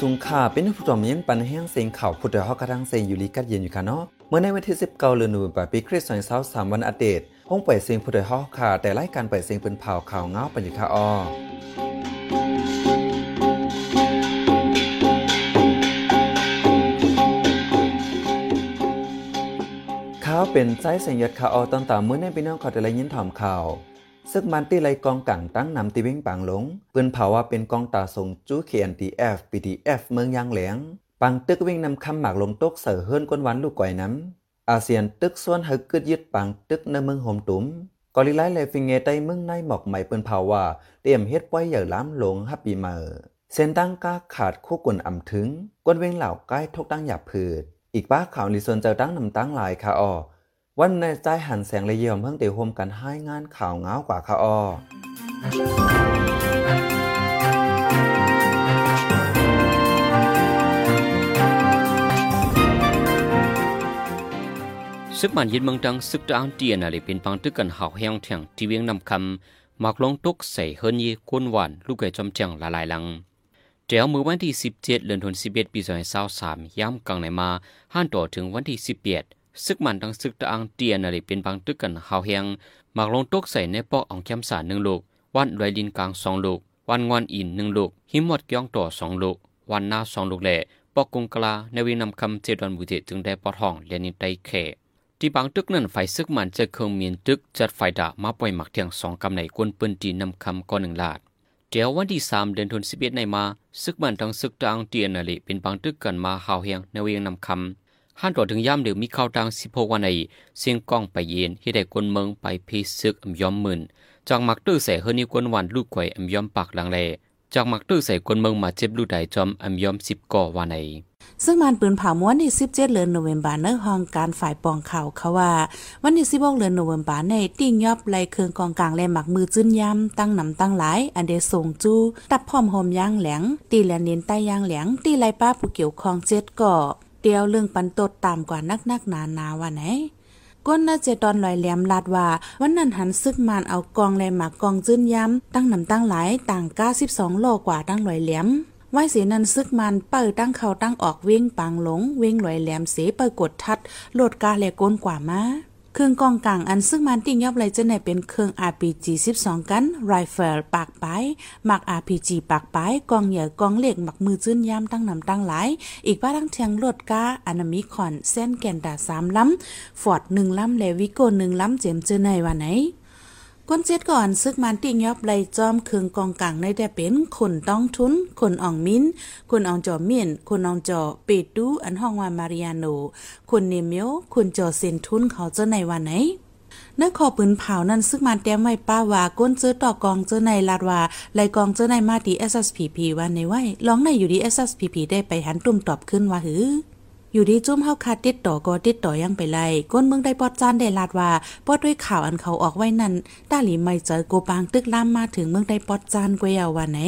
สุงค่าเป็นผู้ตอมยังปันแห้งเสียงข่าวผู้เดาเฮากระทั่งเสียงอยู่ลีกัดเย็นอยู่ค่ะเนาะ เมื่อในวันที่19เดือนหนูปปีคริสต์ศักราช23วันอัปเดตห้องเปิดเสียงผู้เดาเฮาค่ะ แต่รายการเปิดเสียงเป็นเผาข่าวเงาปันอยู่ค่ะอ้อข่าวเป็นใจเสียงยดข่าวออตอนตามเมื่อในพี่น้องขอแต่ละยินถอมข่าว ซึกมันตีไลกองกังตั้งนำตีเว้งปังหลงเปืนเผาว่าเป็นกองตาทรงจู้เขียนตีเอฟปีดีเอฟเมืองยางแหลงปังตึกเว้งนำคำหมากลงตกเสือเฮิรนก้นวันลูกก่อยน้ำอาเซียนตึกส่วนฮึกกึดยึดปังตึกในเมืองโฮมตุ้มกอลิไลเลฟิงเงใต้เมืองในหมอกใหม่เปิ้นเผาว่าเตรียมเฮ็ดป้อยใหญ่ล้ำหลงฮับปีเมอเส้นตั้งก้าขาดคู่กุนอ่ำถึงกวนเวงเหล่าใกล้ทุกตั้งหยาบผืดอีกป้าข่าวลิซนเจอตั้งนำตั้งหลายค่ะออ วันในใจหันแสงเลยเยี่ยมเพิ่งเตียวโฮมกันให้งานข่าวเงากว่าค่ะออซึกมันยินเมืองดังซึกดาวเตียนอะไรเป็นปังตึกกันหาวแห้งแทงที่เวียงนำคำมักลงตุกใส่เฮินยีกวนหวานลูกไก่จอมเจงละลายลังเจ้ามือวันที่ 17เดือนธันวาคมปี2023ย้ำกลางในมาห้านต่อถึงวันที่ 18 ซึกมันดังซึกตะอังเตียนอะไรเป็นปังตึกกันหาวแห้งมักลงตกใส่ในปอกอ่องแคมสารหนึ่งลูกวันไรวยดินกลางสองลูกวันงอนอินหนึ่งลูกหิมวดเกียงต่อสองลูกวันหน้าสองลูกแหล่ปอกกงกลาในวีนำคำเจดอนบุเตจึงได้ปอทองเลียนินไตเขที่บางตึกนั้นไฟซึกมันจะเคงเมียนตึกจัดไฟดามาปล่อยหมักเทียงสองกำในกวนปืนตีนำคำก้อนหนึ่งลาดเดี๋ยววันที่สามเดือนธันวาคมในมาซึกมันทั้งซึกตังเตียนนาลีเป็นบางตึกกันมาหาวเฮียงในเวียงนำคำ ห้านต่อถึงย่ำเดี๋ยวมีข้าวตังสิบหกวันในเสียงกล้องไปเย็นที่ได้กวนเมืองไปพีซึกอัมยอมมื่นจากมักตื้อใส่เฮนิกวนวันลูกไข่อมยอมปากหลังเลจากมักตื้อใส่กวนเมืองมาเจ็บลูกใดจอมอมยอมสิบก่อวันในซึ่งมันปืนเผาม้วนใน17เดือนโนเวมบาเนอร์ห้องการฝ่ายปองข่าวเขาว่า วันที่16เดือนโนเวมบาในติ่งยอบไล่เครื่องกองกลางและหมักมือจื้นยำตั้งนำตั้งหลาย อันเดส่งจูตับพร้อมโฮมย่างแหลงตีแลเน้นใต้ย่างแหลงตีไลป้าผู้เกี่ยวข้องเจ็ดก่อ เดียวเรื่องปันตดตามกว่านักนักนานาว่าไหนก้นน่าเจตอนลอยแหลมลาดว่าวันนั้นหันซึกมานเอากองแลหมากกองจื้นย้ำตั้งนำตั้งหลายต่างก้าสิบสองโลกว่าตั้งลอยแหลมไว้เสียนันซึกมันเปิดตั้งเขาตั้งออกเว้งปังหลงเว้งลอยแหลมเสเปิดกดทัดโหลดกาแลก้นกว่ามา เครื่องกองกลางอันซึ่งมันติ่งยอบเลยจะไหนเป็นเครื่อง RPG 12 กันไรเฟิลปากปายหมัก RPG ปากปายกองเหยื่อกองเหล็กหมักมือจื้นย่ำตั้งนำตั้งหลาย อีกบ้าทั้งเทียงโลดกาอนามิคอนเส้นแกนดาสามล้ำฟอร์ดหนึ่งล้ำเลวิโกหนึ่งล้ำเจมเจอในวันไหน ก้นเจ็ดก่อนซึกมันติ่งยอบไลจอมเคืองกองกลางในแต่เป็นคนต้องทุน คนอ่องมิ้น คนอ่องจอเมียน คนอ่องจอเปดดูอันห้องวามาริอาโน คนเนมียวคนจอเซนทุนเขาเจ้าในวันไหนเนื้อขอปืนเผานั่นซึ่งมันแต้มไว้ป้าว่าก้นเจอต่อกองเจอในลาดว่าไลกองเจอในมาดี SSPP วันในไว้ร้องในอยู่ดี SSPP ได้ไปหันตุ่มตอบขึ้นว่าหือ อยู่ดีจุ้มเฮาคาดติดต่อก็ติดต่อยังไปไล่ก้นเมืองได้ปอดจานได้ลาดว่าปอดด้วยข่าวอันเขาออกไว้นั่นต้าหลีไม่เจอโกปางตึกล่ามมาถึงเมืองได้ปอดจานกวยเอาว่าไหน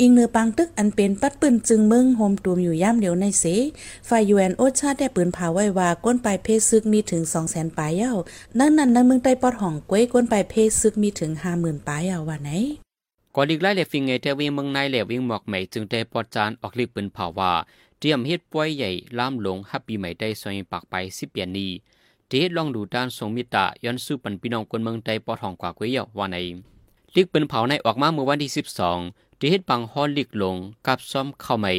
อิงเนือปังตึกอันเป็นปัดปืนจึงเมืองโฮมตูมอยู่ย่ำเดียวในเสฝ่ายยูแอนโอชาได้ปืนเผาไว้ว่าก้นปลายเพศซึกมีถึง2 0 0 0 0ปลายเย้านั่นนั่นในเมืองใต้ปอดห้องกวยก้นปลายเพศซึกมีถึง50,000ปลายเย้าว่าไหนก่อนอีกไล่เหลฟิงเงเทวิงเมืองในเหลวิงหมอกใหม่จึงได้ปอดจานออกลิกปืนเผาว่า เตรียมเฮ็ดป่วยใหญ่ล่ามลงฮับปีใหม่ได้ซอยปากไปสิเปียนนี้เทศลองดูด้านทรงมิตรย้อนสู้ปันพี่น้องคนเมืองใดปอทองกว่ากุ้ยว่าในลิกเป็นเผาในออกมาเมื่อวันที่12ที่เฮ็ดปังฮอลิกลงกับซ้อมเข้าใหม่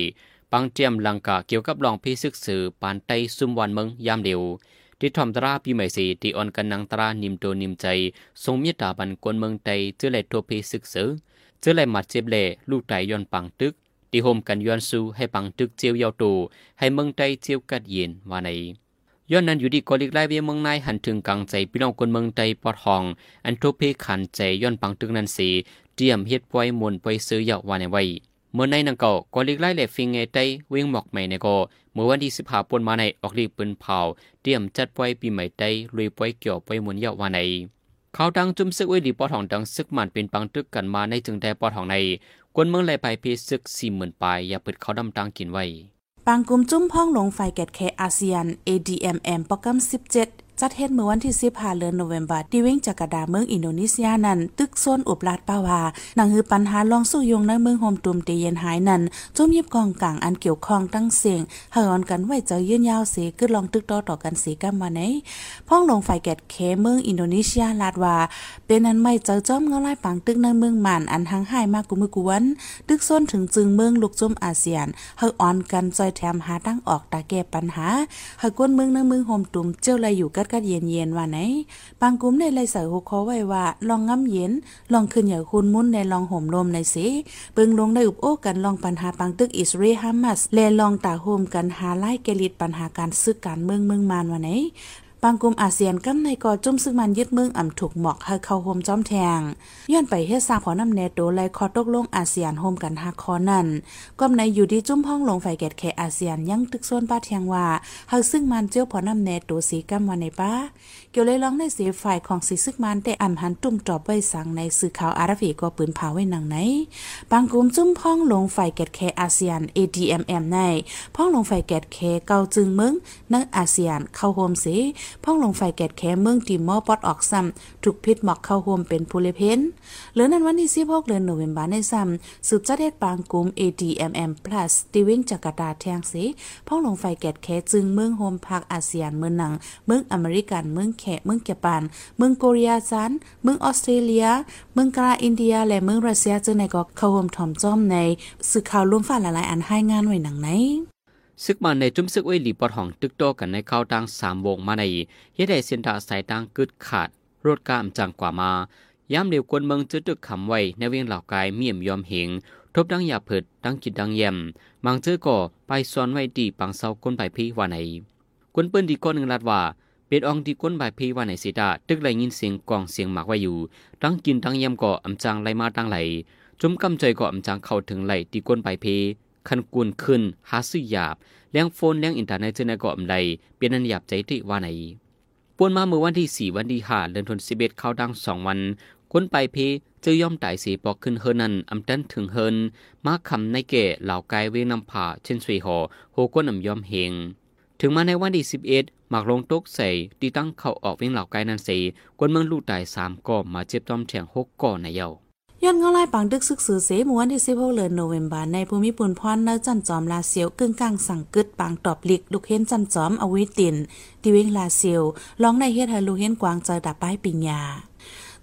ปังเตรียมลังกาเกี่ยวกับรองพี่ศึกษอปานไตซุมวันเมืองยามเดียวที่ทอมตราปีใหม่สีที่อ่อนกันนางตรานิมโตนิมใจ ทรงมิตรบันกวนเมืองไตเจอไหลตัวพี่ศึกษอเจอไหลมัดเจ็บเล่ลูกไตย้อนปังตึก ตีโฮมกันย้อนสู้ให้ปังตึกเจียวยาวโตให้เมืองใจเจียวกัดเย็นว่าในย้อนนั้นอยู่ดีกอลิกไลเวียเมืองในหันถึงกลางใจพี่น้องคนเมืองใจปอดห้อง อันโทเพขันใจย้อนปังตึกนั้นสีเตรียมเฮ็ดปล่อยมนปล่อยซื้อยาวว่าในไว้เมื่อในนังเก่ากอลิกไล่เลฟิงเงไตวิ่งหมอกใหม่ในก็เมื่อวันที่สิบห้าปนมาในออกลีปืนเผาเตรียมจัดปล่อยปีใหม่ไตลุยปล่อยเกี่ยวปล่อยมนยาวว่าในเขาดังจุ่มซึกไว้ดีปอทองดังซึกมันเป็นปังตึกกันมาในจึงได้ปอทองใน กวนเมืองไหลไปเพซึกสี่หมื่นปลายอย่าเปิดเขาดำตังกินไว้ ปางกุมจุ้มพ้องลงไฟแกดแคอาเซียน ADMM โปรแกรม17 จัดเฮ็ดเมื่อวันที่15เดือนโนเวมบาที่เว้งจากกระดาเมืองอินโดนีเซียนั้น ตึกโซนอุบลาดป้าวานังฮือปัญหาลองสู้ยงในเมืองโฮมตุมตีเย็นหายนั้นจุ่มยิบกองกลางอันเกี่ยวข้องตั้งเสียงเฮาออนกันไว้เจอยืนยาวเสกึดลองตึกต่อต่อกันสีกันมาไหนพ้องลงไฟแกดเคเมืองอินโดนีเซียลาดว่า เป็นอันไม่เจอจ้อมเงาไล่ปังตึกในเมืองหมานอันทางหายมากกุมือกุวันตึกโซนถึงจึงเมืองลูกจุ่มอาเซียนเฮาออนกันจอยแถมหาตั้งออกตาแก้ปัญหาเฮากวนเมืองในเมืองโฮมตุมเจ้าไรอยู่กัดกัดเย็นเย็นว่าไหนบางกลุ่มในไรใส่หัวคอไว้ว่า ลองง้ำเย็น ลองขึ้นอย่าคุณมุนในลองห่มลมในสิเบิงลงได้อุบโอ้กันลองปัญหาปังตึกอิสราเอลฮามาสแลลองตาโฮมกันหาไล่เกลิดปัญหาการซึกการเมืองเมืองมานว่าไหน บางกลุ่มอาเซียนกำในก่อจุ่มซึ่งมันยึดเมืองอ่ำถูกหมอกให้เข้าโฮมจ้อมแทงย้อนไปเฮ็ดสร้างขอนำแนโตไลคอตกลงอาเซียนโฮมกันหาคอนั่นก็ในอยู่ดีจุ่มห้องลงไฟแกดแคอาเซียนยังตึกส่วนป้าเทียงว่าเฮาซึ่งมันเจียวพอนำแนโตสีกำวันในป้าเกี่ยวเลยลองในเสียฝ่ายของสีซึกมันแต่อ่ำหันตุ่มจอบไว้สังในสื่อข่าวอาราฟีก็ปืนเผาไว้หนังไหนบางกลุ่มจุ่มพ้องลงไฟแกดแคอาเซียน ADMM ในพ้องลงไฟแกดแคเกาจึงเมืองนักอาเซียนเข้าโฮมสีพ้องลงไฟแกดแคเมืองติมอร์ปอดออกซ้ำถูกพิษหมอกเข้าโฮมเป็นผู้เลเพนเหลือนั้นวันที่16เดือนโนเวมบาในซ้ำสืบจัดเฮ็ดปางกลุ่ม ADMM Plus ติวิ่งจากกาตาแทงสีพ้องลงไฟแกดแคจึงเมืองโฮมภาคอาเซียนเมืองหนัง เมืองอเมริกันเมืองแขเมืองเกปาน เมืองโกเรียซานเมืองออสเตรเลีย เมืองกาอินเดีย และเมืองรัสเซียจึงในก็เข้าโฮมถอมจ้อมในสื่อข่าวร่วมฝ่าหลายๆอันให้งานไว้หนังไหน ซึกมาในจุ้มซึกไว้หลีปอดห้องตึกโตกันในเข้าดังสามวงมาในเฮ็ดให้เส้นทางสายดังกึดขาด รถกามจังกว่ามาย้ำเร็วกวนเมืองจุดตึกคำไว้ในเวียงเหล่ากายเมียมยอมเหงทบดังยาเผิดดังกิดดังแยมบางเจอก็ไปซ้อนไว้ดีปังเซาก้นไปพีว่าไหนกวนเปิ้นดีก้อนหนึ่งลาดว่าเป็นองดีก้นใบพีว่าไหนสิดาตึกไหลยินเสียงกองเสียงหมากไว้อยู่ดังกินดังเยำก็อำจางไหลมาดังไหลจุ้มกำใจก็อำจางเข้าถึงไหลตีก้นใบพี คันกุนขึ้นหาซื้อหยาบเลี้ยงโฟนเลี้ยงอินเทอร์เน็ตจึงในเกาะอำไดเป็นอันหยาบใจที่ว่าไหนปวนมาเมื่อวันที่สี่วันที่ห้าเดือนธันวาคมเข้าดังสองวันคนไปเพเจอย่อมตายสีปอกขึ้นเฮนันอำตันถึงเฮินมาคำในเกะเหล่ากายเวงนำผ่าเช่นสวยหอโฮก้นอำยอมเฮงถึงมาในวันที่สิบเอ็ดหมากลงตกใส่ตีตั้งเข้าออกเวงเหล่ากายนันสีกวนเมืองลูกตายสามก่อมาเจ็บต้อมแทงหกก่อในเยา ย้อนเงาไล่ปังดึกซึกสือเสเมื่อวันที่16เดือนโนเวมบาในภูมิปุ่นพรเนจันจอมลาเซียวกึ่งกลางสั่งกึดปางตอบลิกลูกเห็นจันจอมอวิตินที่เวงลาเซียวร้องในเฮ็ดให้ลูกเห็นกวางเจอดับป้ายปิญญา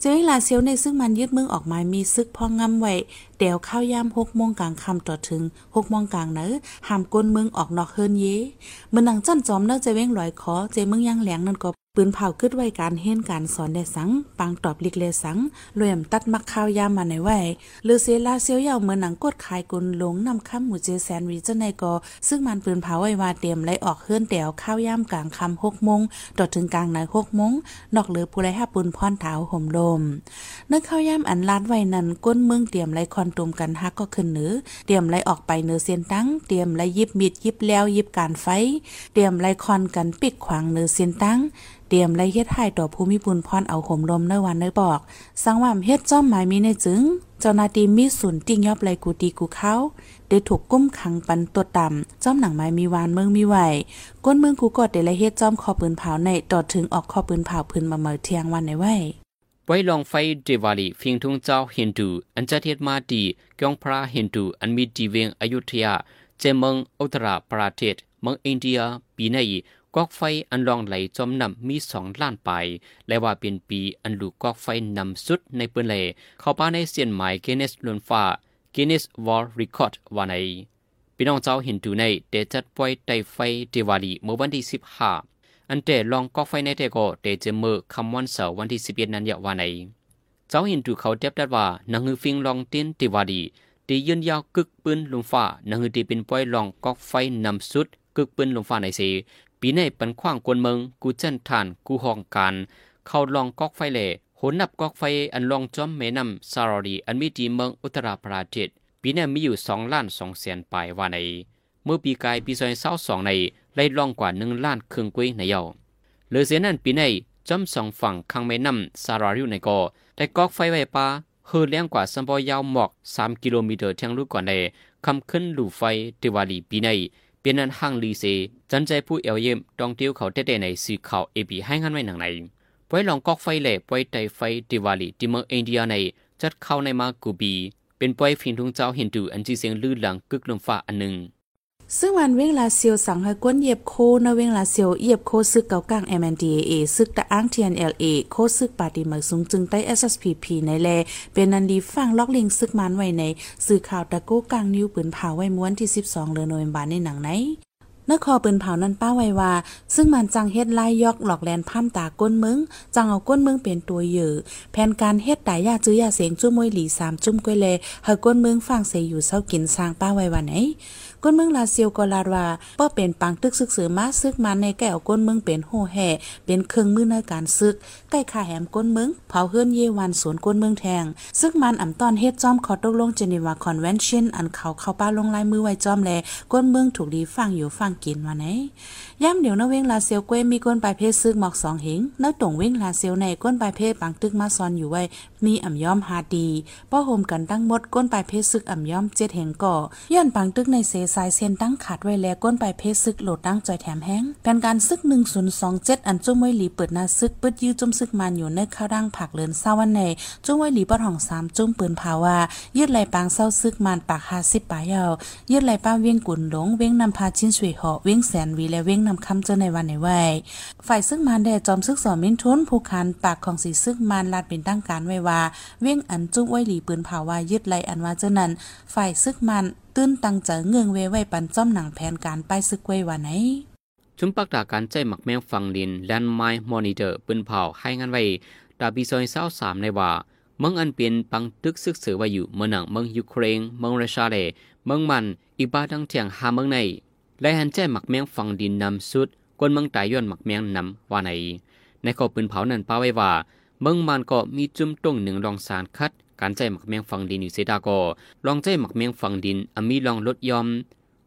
เจอลาเซียวในซึ่งมันยึดมืองออกมามีซึกพองงำไว้เดี๋ยวข้าวยามหกโมงกลางคำต่อถึงหกโมงกลางเนอห้ามก้นมืองออกนอกเฮินเยเมื่อนังจันจอมเนอจะเว้งลอยคอเจเมืองยังแหลงนั่นก็ ปืนเผาขึ้นไว้การเห็นการสอนได้สัง ปังตอบลิกเลสังรวยมตัดมักข้าวยามมาในไว้หรือเซลาเซียวยาวเหมือนหนังกดขายกุนหลงนำคำหมู่เจแซนวีเจในกอซึ่งมันปืนเผาไว้ว่าเตรียมไล่ออกเฮือนแตวข้าวยามกลางคำหกโมงต่อถึงกลางในหกโมงนอกเหลือผู้ไรห้าปุนพรเท้าห่มลมนึกข้าวยามอันลาดไว้นั้นก้นเมืองเตรียมไล่คอนตุมกันฮักก็ขึ้นเหนือเตรียมไล่ออกไปเนือเซียนตั้งเตรียมไล่ยิบมีดยิบแล้วยิบการไฟ เตรียมไล่คอนกันปิดขวางเนือเซียนตั้งเตรียมไล่เฮ็ดให้ต่อภูมิปุนพรเอาห่มลมในวันในบอก สังว่ามเฮ็ดจ้อมหมายมีในจึง เจ้านาตีมีศูนย์ติ้งยอบไลกูตีกูเขาได้ถูกกุ้มขังปันตัวต่ำจ้อมหนังไม้มีวานเมืองมีไหวก้นเมืองกูกอดได้ไลเฮ็ดจ้อมคอปืนเผาในต่อถึงออกคอปืนเผาพื้นมาเมือเทียงวันในไว้ไว้ลองไฟเดวาลีฟิงทุงเจ้าฮินดูอันจะเทียดมาดีกองพระฮินดูอันมีดีเวงอยุธยาเจเมืองอุตราประเทศเมืองอินเดียปีใน กอกไฟอันลองไหลจอมนำมีสองล้านไป และว่าเป็นปีอันลูกกอกไฟนำสุดในเปืนเลเข้าป้าในเสียนหมายเกเนสลุนฟ้าเกเนสวอลรีคอร์ดว่าในพี่น้องเจ้าเห็นดูในเดจัดปล่อยไตไฟเดวาลีเมื่อวันที่สิบห้าอันเตลองกอกไฟในเตก็เดจเมื่อคำวันเสาร์วันที่สิบเอ็ดนั้นยาว่าในเจ้าเห็นดูเขาเทียบดัดว่านังฮือฟิงลองเต้นเดวาลีตียืนยาวกึกปืนลุงฟ้านังฮือตีเป็นปล่อยลองกอกไฟนำสุดกึกปืนลุงฟ้าในเส ปีในปันขว้างกวนเมืองกูเจนทานกูห้องการ เข้าลองกอกไฟเล่หนนับกอกไฟอันลองจอมแม่นำซารารีอันมีดีเมืองอุตราประเทศปีนี้มีอยู่สองล้านสองแสนปลายว่าใน เมื่อปีกายปีซอยเศร้าสองในไล่ลองกว่าหนึ่งล้านครึ่งกุ้ยในเยาเหลือเสียนั้นปีในจอมสองฝั่งข้างแม่น้ำซาราริวในกอแต่กอกไฟไว้ปลาเฮือเลี้ยงกว่าสัมปอยาวหมอกสามกิโลเมตรเทียงลูกก่อนในคำขึ้นหลู่ไฟติวาลีปีใน เป็นนั้นห้างลีเซจันใจผู้เอวเยมตองเตียวเขาเตะในสื่อข่าวเอบีให้งันไว้หนังในป่วยลองกอกไฟแหล่ป่วยไตไฟดิวาลีที่เมืองอินเดียในจัดเข้าในมากูบี เป็นป่วยฟินทุงเจ้าฮินดูอันจีเสียงลื่นหลังกึกลมฟ้าอันหนึ่ง ซึ่งวันเวงลาเซียวสั่งให้ก้นเหยียบโคในเวงลาเซียวเหยียบโคซึกเก่ากลาง MNDAA ซึกตะอ้าง TNLA โคซึกปาติเมือสูงจึงใต้ SSPP ในแล เป็นนันดีฟังล็อกลิงซึกมันไว้ใน สื่อข่าวตะโก้กลางนิ้วปืนเผาไว้ม้วนที่ 12เดือนโนเวมบาในหนังไหนนครปืนเผานั้นป้าไว้ว่า ซึ่งมันจังเฮ็ดไล่ยอกหลอกแลนพัมตาก้นมึง จังเอาก้นมึงเป็นตัวเหยื่อแผนการเฮ็ดตายยาจื้อยาเสียงจุ้มมวยหลีสามจุ้มก้อยเลเฮาก้นมึงฟังเสียอยู่เศร้ากินสร้างป้าไว้ว่าไหน ก้นเมืองลาเซียวก็ลาดว่าป้อเป็นปังตึกซึกสือมาซึกมันในแก้วก้นเมืองเป็นโหแห่เป็นเครื่องมือในการซึกใกล้ขาแหมก้นเมืองเผาเฮือนเยวันสวนก้นเมืองแทงซึกมันอ่ำตอนเฮ็ดจอมขอตกลงเจนีวาคอนเวนชั่นอันเขาเข้าป้าลงลายมือไว้จอมแลก้นเมืองถูกดีฟังอยู่ฟังกินว่าไหนย่ำเดี๋ยวนะเว้งลาเซียวกวยมีก้นปลายเพศซึกหมอกสองเหงนตรงเว้งลาเซียวในก้นปลายเพศปังตึกมาซอนอยู่ไว้มีอ่ำย้อมหาดีป้อโฮมกันตั้งมดก้นปลายเพศซึกอ่ำย้อมเจ็ดเหงก่อย้อนปังตึกในเสสายเซนตั้งขาดไว้แล้วก้นปเพศซึกโหลดตั้งจอยแถมแห้งแผนการซึก1027 อันจุ้มไว้หลีเปิดหน้าซึกปึดยื้อจุ้มซึกมันอยู่ในข้าวดังผักเลินเศร้าวันในจุ้มไว้หลีปอดห้องสามจุ้มปืนภาวายืดไหลปางเศร้าซึกมันปาก50ปลายาวยืดไหลป้าเวียงกุนหลงเว้งนำพาชิ้นสวยหาะเว้งแสนวีและเว้งนำคำเจอในวันในไว้ฝ่ายซึ่งมันแด่จอมซึกสอมินทุนผู้คันปากของสีซึกมันลาดเป็นตั้งการไว้ว่าเว้งอันจุ้งไว้หลีปืนเผาว่ายึดไหลอันว่าเจ้านั้นฝ่ายซึกมัน ตื้นตังเจอเงืองเวไว้ปันจ้อมหนังแผนการป้ายซึกไว้ว่าไหนชุมปักตาการใจหมักแมงฟังดินแลนด์ไมล์มอนิเตอร์ปืนเผาให้งานไว้ดาบีซอยเศร้าสามในว่าเมืองอันเป็นปังตึกซึกเสือไว้อยู่เมืองหนังเมืองยูเครนเมืองรัสเซียเมืองมันอีบาดังเทียงหาเมืองในและหันใจหมักแมงฟังดินนำสุดกวนเมืองตายย้อนหมักแมงนำว่าไหนในข้อปืนเผานั้นป้าไว้ว่าเมืองมันก็มีจุ่มตรงหนึ่งรองสารคัด การใจหมักแมงฟังดินอยู่เสดาก็ลองใจหมักแมงฟังดินอมีลองลดยอม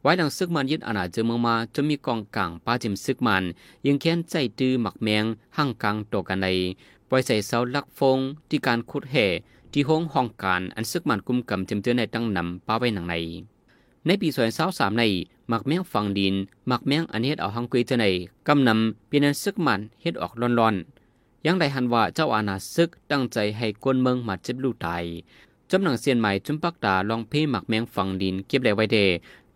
ไว้ดังซึกมันยึดอาณาเจอเมืองมาจะมีกองกลางป้าจิมซึกมันยังแค้นใจตื้อหมักแมงหั่งกลางตกันในปล่อยใส่เสาลักฟงที่การขุดแห่ที่ห้องห้องการอันซึกมันกุมกำจำเจอในตั้งนำป้าไว้หนังใน ในปีสอยสาสามในหมักแมงฟังดินหมักแมงอันเฮ็ดเอาหังกุยเจาในกำนำเป็นอันซึกมันเฮ็ดออกร้อนๆ ยังได้หันว่าเจ้าอาณาซึกตั้งใจให้กวนเมืองมาเจ็บลูกตายจำหนังเซียนใหม่จุมปักตาลองเพ่หมักแมงฝังดินเก็บได้ไว้เด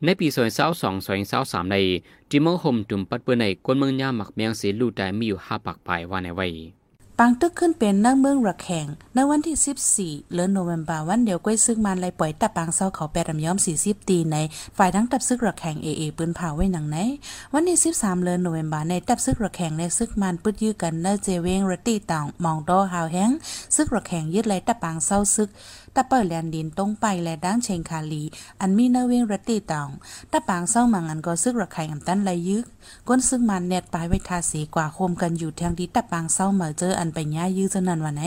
ในปีสอยเสาสองสอยเสาสามในจิมเมอร์โฮมจุมปัดเปื้อในกวนเมืองย่าหมักแมงสีลูกตายมีอยู่ห้าปากปลายว่าในไว้ ปังตึกขึ้นเป็นนักเมืองระแข่งในวันที่ 14เดือนโนเวมบาวันเดียวก้อยซึกมันไลปล่อยตับปางเศร้าเขาแปดำย้อม 40 ตีในฝ่ายทั้งตับซึกระแข่งเอเอปืนเผาไว้หนังไหน วันที่ 13เดือนโนเวมบาในตับซึกระแข่งในซึกมันปึดยื้อกันเนเจเวงรตีต่างมองดอหาวแห้งซึกระแข่งยึดไลตับปางเศร้าซึกตะเปิดแลนดินตรงไปและด้านเชงคาลี อันมีเนเวงรตีตองตะปางเศร้ามังอันก็ซึกระไข่งอันตันไรยึก ก้นซึกมันเน็ตปลายไว้ทาสีกว่าโคมกันอยู่ทางดีตะปางเศร้าเหมือเจออันไปย่ายื้อจนันวันไหน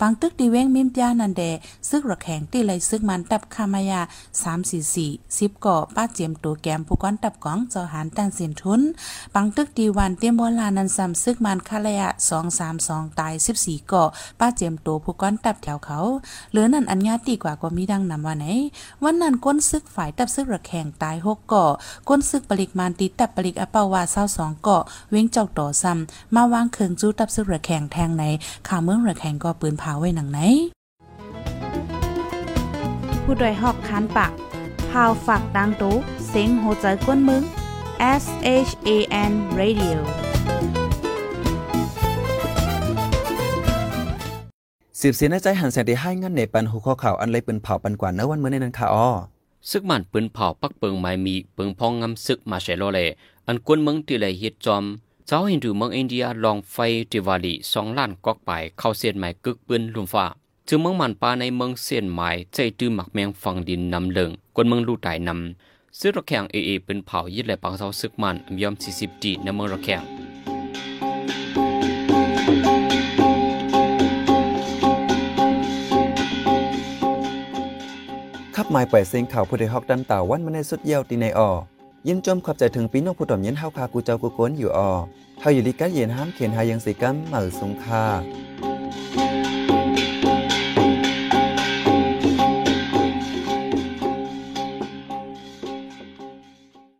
ปางตึกดีเว้งมิมยานันแดซึกระแข่งตีไรซึกมันตับคามายา3 4 4 10ก่อป้าเจียมตัวแกมผู้ก้อนตับกองจอหารตั้งเสียนทุนปังตึกดีวันเตรียมโบราณนันซ้ำซึกมันคาระยะ2 3 2ตาย14ก่อป้าเจียมตัวผู้ก้อนตับแถวเขาเหลือนั่นอันญาติกว่าก็มีดังนำว่าไหนวันนั้นก้นซึกฝ่ายตับซึกระแข่งตายหกเกาะก้นซึกปริกมานติตับปริกอเปาวาเศร้าสองเกาะเว้งเจ้าต่อซ้ำมาวางเคืองจู้ตับซึกระแข่งแทงไหนข่าวเมืองระแข่งก็ปืนเผาไว้หนังไหน ผู้ดยหอกคันปากพาวฝากดังตู้เซ็งโหใจก้นมึง S H A N Radio สืบเสียในใจหันแสนที่ให้งั้นในปันหัวข้อข่าวอันเลยเป็นเผาปันกว่าเนื้อวันเมื่อในนั้นค่ะอ้อซึกมันปืนเผาปักเปิงไม้มีเปิงพองงำซึกมาเชโลเล อันกวนเมืองที่ไหลเฮ็ดจอมเจ้าหินดูเมืองอินเดียลองไฟดิวาลีสองล้านกอกไปเข้าเสียนไม้กึกปืนลุมฟ้าจึงเมืองมันปาในเมืองเสียนไม้ใจตื้อหมักแมงฟังดินนำเลิงกวนเมืองลู่ตายนำซึ่งระแข่งเอเอเป็นเผายึดไหลปังเสาซึกมันยอม40จีในเมืองระแข่งขับหมายปล่อยเสียงข่าวผู้ใดฮอกดันเต่าวันมาในสุดเยี่ยวตีในออ ยินจมขอบใจถึงปีน้องผู้ต่อมเย็นเฮาคากูเจ้ากูกนอยู่ออเฮาอยู่ลิกะเย็นห้ามเขียนหายังสิกัมเหมือสุงคา